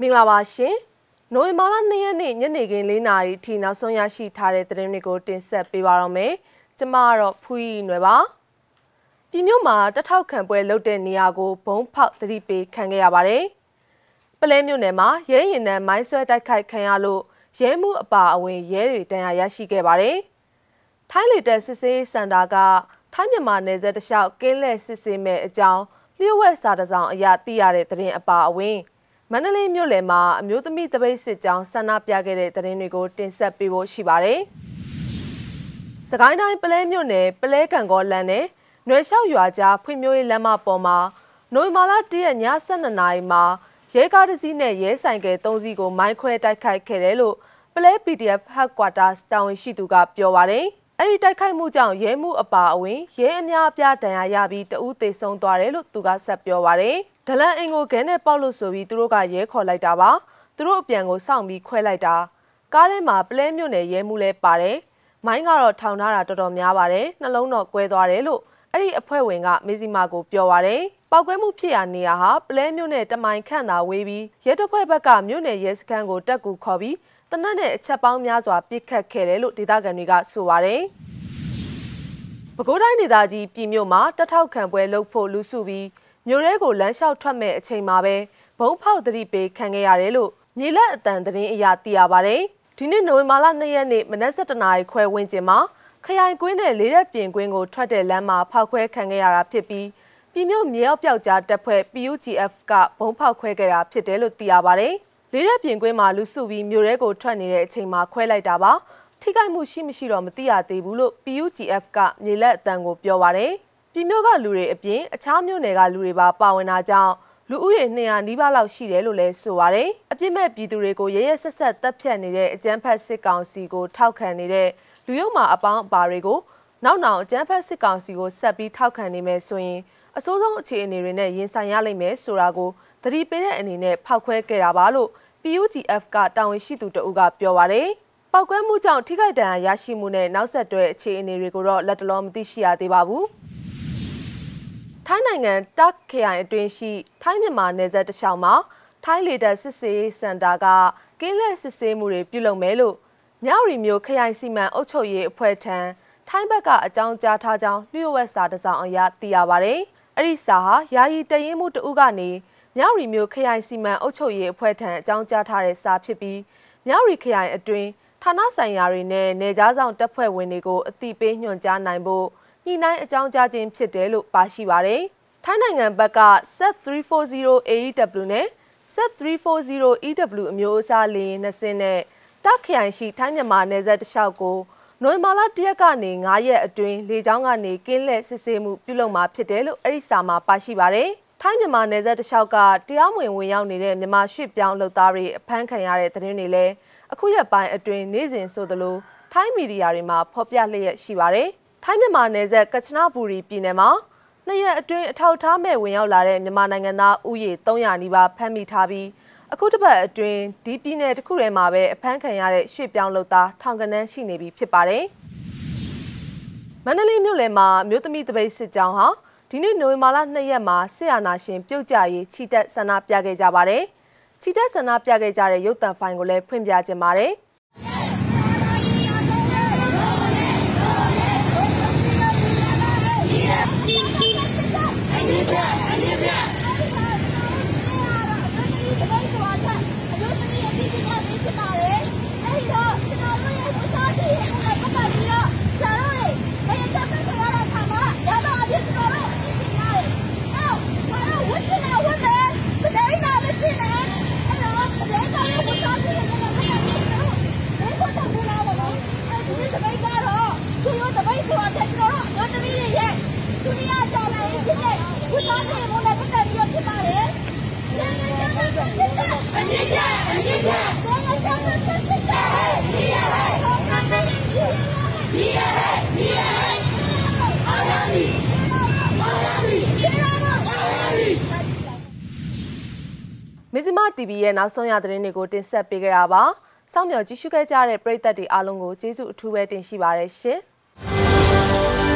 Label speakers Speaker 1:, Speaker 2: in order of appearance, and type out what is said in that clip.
Speaker 1: မင်္ဂလာပါရှင်နိုဝင်ဘာလ2ရက်နေ့ညနေခင်း4နာရီထိနောက်ဆုံးရရှိထားတဲ့သတင်းတွေကိုတင်ဆက်ပေးပါတော့မယ်ကျမကတော့ဖူးရီနွယ်ပါပြည်မြို့မှာတထောက်ခံပွဲလုပ်တဲ့နေရာကိုဘုံဖောက်သတိပေးခံခဲ့ရပါတယ်ပလဲမြို့နယ်မှာရဲရင်နဲ့မိုင်းဆွဲတိုက်ခိုက်ခံရလို့ရဲမှုအပါအဝင်ရဲတွေတန်ရာရရှိခဲ့ပါတယ်ထိုင်းလေတက်စစ်စေးစန္ဒာကထိုင်းမြန်မာနယ်စပ်တလျှောက်ကင်းလက်စစ်စေးမဲ့အကြောင်းလျှို့ဝှက်စာတစောင်အရာသိရတဲ့သတင်းအပါအဝင် မန္တလေးမြို့လယ်မှာအမျိုးသမီးတပိတ်စစ်ကြောင်းဆန္ဒပြခဲ့တဲ့သတင်းတွေကိုတင်ဆက်ပေးဖို့ရှိပါတယ်။စကိုင်းတိုင်းပလဲမြို့နယ်ပလဲကံကောလမ်းနဲ့နွယ်လျှောက်ရွာကြားဖွံ့ဖြိုးရေးလမ်းမပေါ်မှာနိုဝင်ဘာလ၁ရက်ည12နာရီမှာရဲကားတစ်စီးနဲ့ရဲဆိုင်ကယ်၃စီးကိုမိုင်းခွဲတိုက်ခိုက်ခဲ့တယ်လို့ပလဲ PDF Headquarters တာဝန်ရှိသူကပြောပါတယ်။အဲ့ဒီတိုက်ခိုက်မှုကြောင့်ရဲမှုအပါအဝင်ရဲအများအပြားဒဏ်ရာရပြီးတဦးသေဆုံးသွားတယ်လို့သူကဆက်ပြောပါတယ်။ ဒလန်အင်ကိုခဲနဲ့ပေါက်လို့ဆိုပြီးသူတို့ကရဲခေါ်လိုက်တာပါ။သူတို့အပြန်ကိုစောင့်ပြီးခွဲလိုက်တာ။ကားထဲမှာပလဲမြို့နယ်ရဲမှုလဲပါတယ်။မိုင်းကတော့ထောင်ထားတာတော်တော်များပါတယ်။နှလုံးတော့ကွဲသွားတယ်လို့အဲ့ဒီအဖွဲ့ဝင်ကမေစီမာကိုပြောပါတယ်။ပောက်ကွဲမှုဖြစ်ရာနေရာဟာပလဲမြို့နယ်တမိုင်ခန့်သာဝေးပြီးရဲတပ်ဖွဲ့ဘက်ကမြို့နယ်ရဲစခန်းကိုတက်ကူခေါ်ပြီးတနက်နဲ့အချက်ပေါင်းများစွာပြစ်ခတ်ခဲ့တယ်လို့ဒေသခံတွေကဆိုပါတယ်။ပဲခူးတိုင်းဒေသကြီးပြည်မြို့မှာတထောက်ခံပွဲလုပ်ဖို့လူစုပြီး မြို့ရဲကိုလမ်းလျှောက်ထွက်မဲ့အချိန်မှာပဲဘုံဖောက်သတိပေးခံခဲ့ရတယ်လို့မြေလက်အတန်သတင်းအရသိရပါတယ်။ဒီနေ့နိုဝင်ဘာလ2ရက်နေ့မနက်7:00နာရီခွဲဝန်းကျင်မှာခရိုင်ကွင်းနဲ့လေးရက်ပြင်ကွင်းကိုထွက်တဲ့လမ်းမှာဖောက်ခွဲခံခဲ့ရတာဖြစ်ပြီးပြည်မြို့မြေရောက်ပြောက်ကြားတပ်ဖွဲ့ PUGF ကဘုံဖောက်ခွဲခဲ့တာဖြစ်တယ်လို့သိရပါတယ်။လေးရက်ပြင်ကွင်းမှာလူစုပြီးမြို့ရဲကိုထွက်နေတဲ့အချိန်မှာခွဲလိုက်တာပါထိခိုက်မှုရှိမရှိတော့မသိရသေးဘူးလို့ PUGF ကမြေလက်အတန်ကိုပြောပါတယ် ပြည်မြို့ကလူတွေအပြင်အခြားမြို့နယ်ကလူတွေပါပါဝင်တာကြောင့်လူဦးရေ200နီးပါးလောက်ရှိတယ်လို့လည်းဆိုပါတယ်အပြစ်မဲ့ပြည်သူတွေကိုရရဆက်ဆက်တပ်ဖြတ်နေတဲ့အကြမ်းဖက်စစ်ကောင်စီကိုထောက်ခံနေတဲ့လူရုံမာအပေါင်းအပါတွေကိုနောက်နောက်အကြမ်းဖက်စစ်ကောင်စီကိုဆက်ပြီးထောက်ခံနေမယ်ဆိုရင်အစိုးဆုံးအခြေအနေတွေနဲ့ရင်ဆိုင်ရလိမ့်မယ်ဆိုတာကိုသတိပေးတဲ့အနေနဲ့ဖောက်ခွဲခဲ့တာပါလို့ PUGF ကတာဝန်ရှိသူတဦးကပြောပါရယ်ပောက်ကွဲမှုကြောင့်ထိခိုက်ဒဏ်ရာရရှိမှုနဲ့နောက်ဆက်တွဲအခြေအနေတွေကိုတော့လက်တလုံးမသိရှိရသေးပါဘူး။ ထိုင်းနိုင်ငံတက်ခရိုင်အတွင်းရှိ ထိုင်းမြန်မာနယ်စပ်တလျှောက်မှာထိုင်းလေတပ်စစ်စေးစင်တာကကင်းလက်စစ်ဆေးမှုတွေပြုလုပ်မယ်လို့မြောက်ရီမျိုးခရိုင်စီမံအုပ်ချုပ်ရေးအဖွဲ့ထံထိုင်းဘက်ကအကြောင်းကြားထားကြောင်းလျှို့ဝှက်စာတစ်စောင်အရသိရပါဗျ။အဲ့ဒီစာဟာယာယီတရင်မှုတဦးကနေမြောက်ရီမျိုးခရိုင်စီမံအုပ်ချုပ်ရေးအဖွဲ့ထံအကြောင်းကြားထားတဲ့စာဖြစ်ပြီးမြောက်ရီခရိုင်အတွင်းဌာနဆိုင်ရာတွေနဲ့နေကြားဆောင်တပ်ဖွဲ့ဝင်တွေကိုအတိပေးညွှန်ကြားနိုင်ဖို့ ညှိနှိုင်းအကြောင်းကြားခြင်းဖြစ်တယ်လို့ပါရှိပါတယ်။ထိုင်းနိုင်ငံဘက်က set340 AEW နဲ့ set340 EW အမျိုးအစားလေယာဉ်နှစ်စင်းနဲ့တက်ခရိုင်ရှိထိုင်းမြန်မာနယ်စပ်တစ်လျှောက်ကိုနိုဝင်ဘာလ၁ရက်ကနေ9ရက်အတွင်းလေကြောင်းကနေကင်းလှည့်စစ်ဆေးမှုပြုလုပ်မှာဖြစ်တယ်လို့အဲ့ဒီစာမှာပါရှိပါတယ်။ထိုင်းမြန်မာနယ်စပ်တစ်လျှောက်ကတရားမဝင်ဝင်ရောက်နေတဲ့မြန်မာရွှေ့ပြောင်းလုပ်သားတွေအဖမ်းခံရတဲ့သတင်းတွေလည်းအခုရက်ပိုင်းအတွင်းနေ့စဉ်ဆိုသလိုထိုင်းမီဒီယာတွေမှာဖော်ပြလျက်ရှိပါတယ်။ ထိုင်းမြန်မာနယ်စပ်ကချနာဘူရီပြည်နယ်မှာနှစ်ရက်အတွင်းအထောက်ထားမဲ့ဝင်ရောက်လာတဲ့မြန်မာနိုင်ငံသားဥယေ300နီးပါးဖမ်းမိထားပြီးအခုတစ်ပတ်အတွင်းဒီပြည်နယ်တစ်ခုထဲမှာပဲအဖမ်းခံရတဲ့ရွှေ့ပြောင်းလုပ်သားထောင်ကနန်းရှိနေပြီဖြစ်ပါတယ်။မန္တလေးမြို့လယ်မှာမြို့သမီးတပိတ်စစ်ကြောင်းဟာဒီနေ့နိုဝင်ဘာလ2ရက်မှာဆရာနာရှင်ပြုတ်ကြရေးခြိတက်ဆန္ဒပြခဲ့ကြပါတယ်။ခြိတက်ဆန္ဒပြခဲ့ကြတဲ့ရုပ်သံဖိုင်ကိုလည်းဖွင့်ပြခြင်းပါတယ်။ TV ရဲ့နောက်ဆုံးရသတင်းတွေကိုတင်ဆက်ပေးကြတာပါ။စောင့်မျှော်ကြည့်ရှုခဲ့ကြတဲ့ပရိသတ်တွေအားလုံးကိုကျေးဇူးအထူးပဲတင်ရှိပါရရှင်။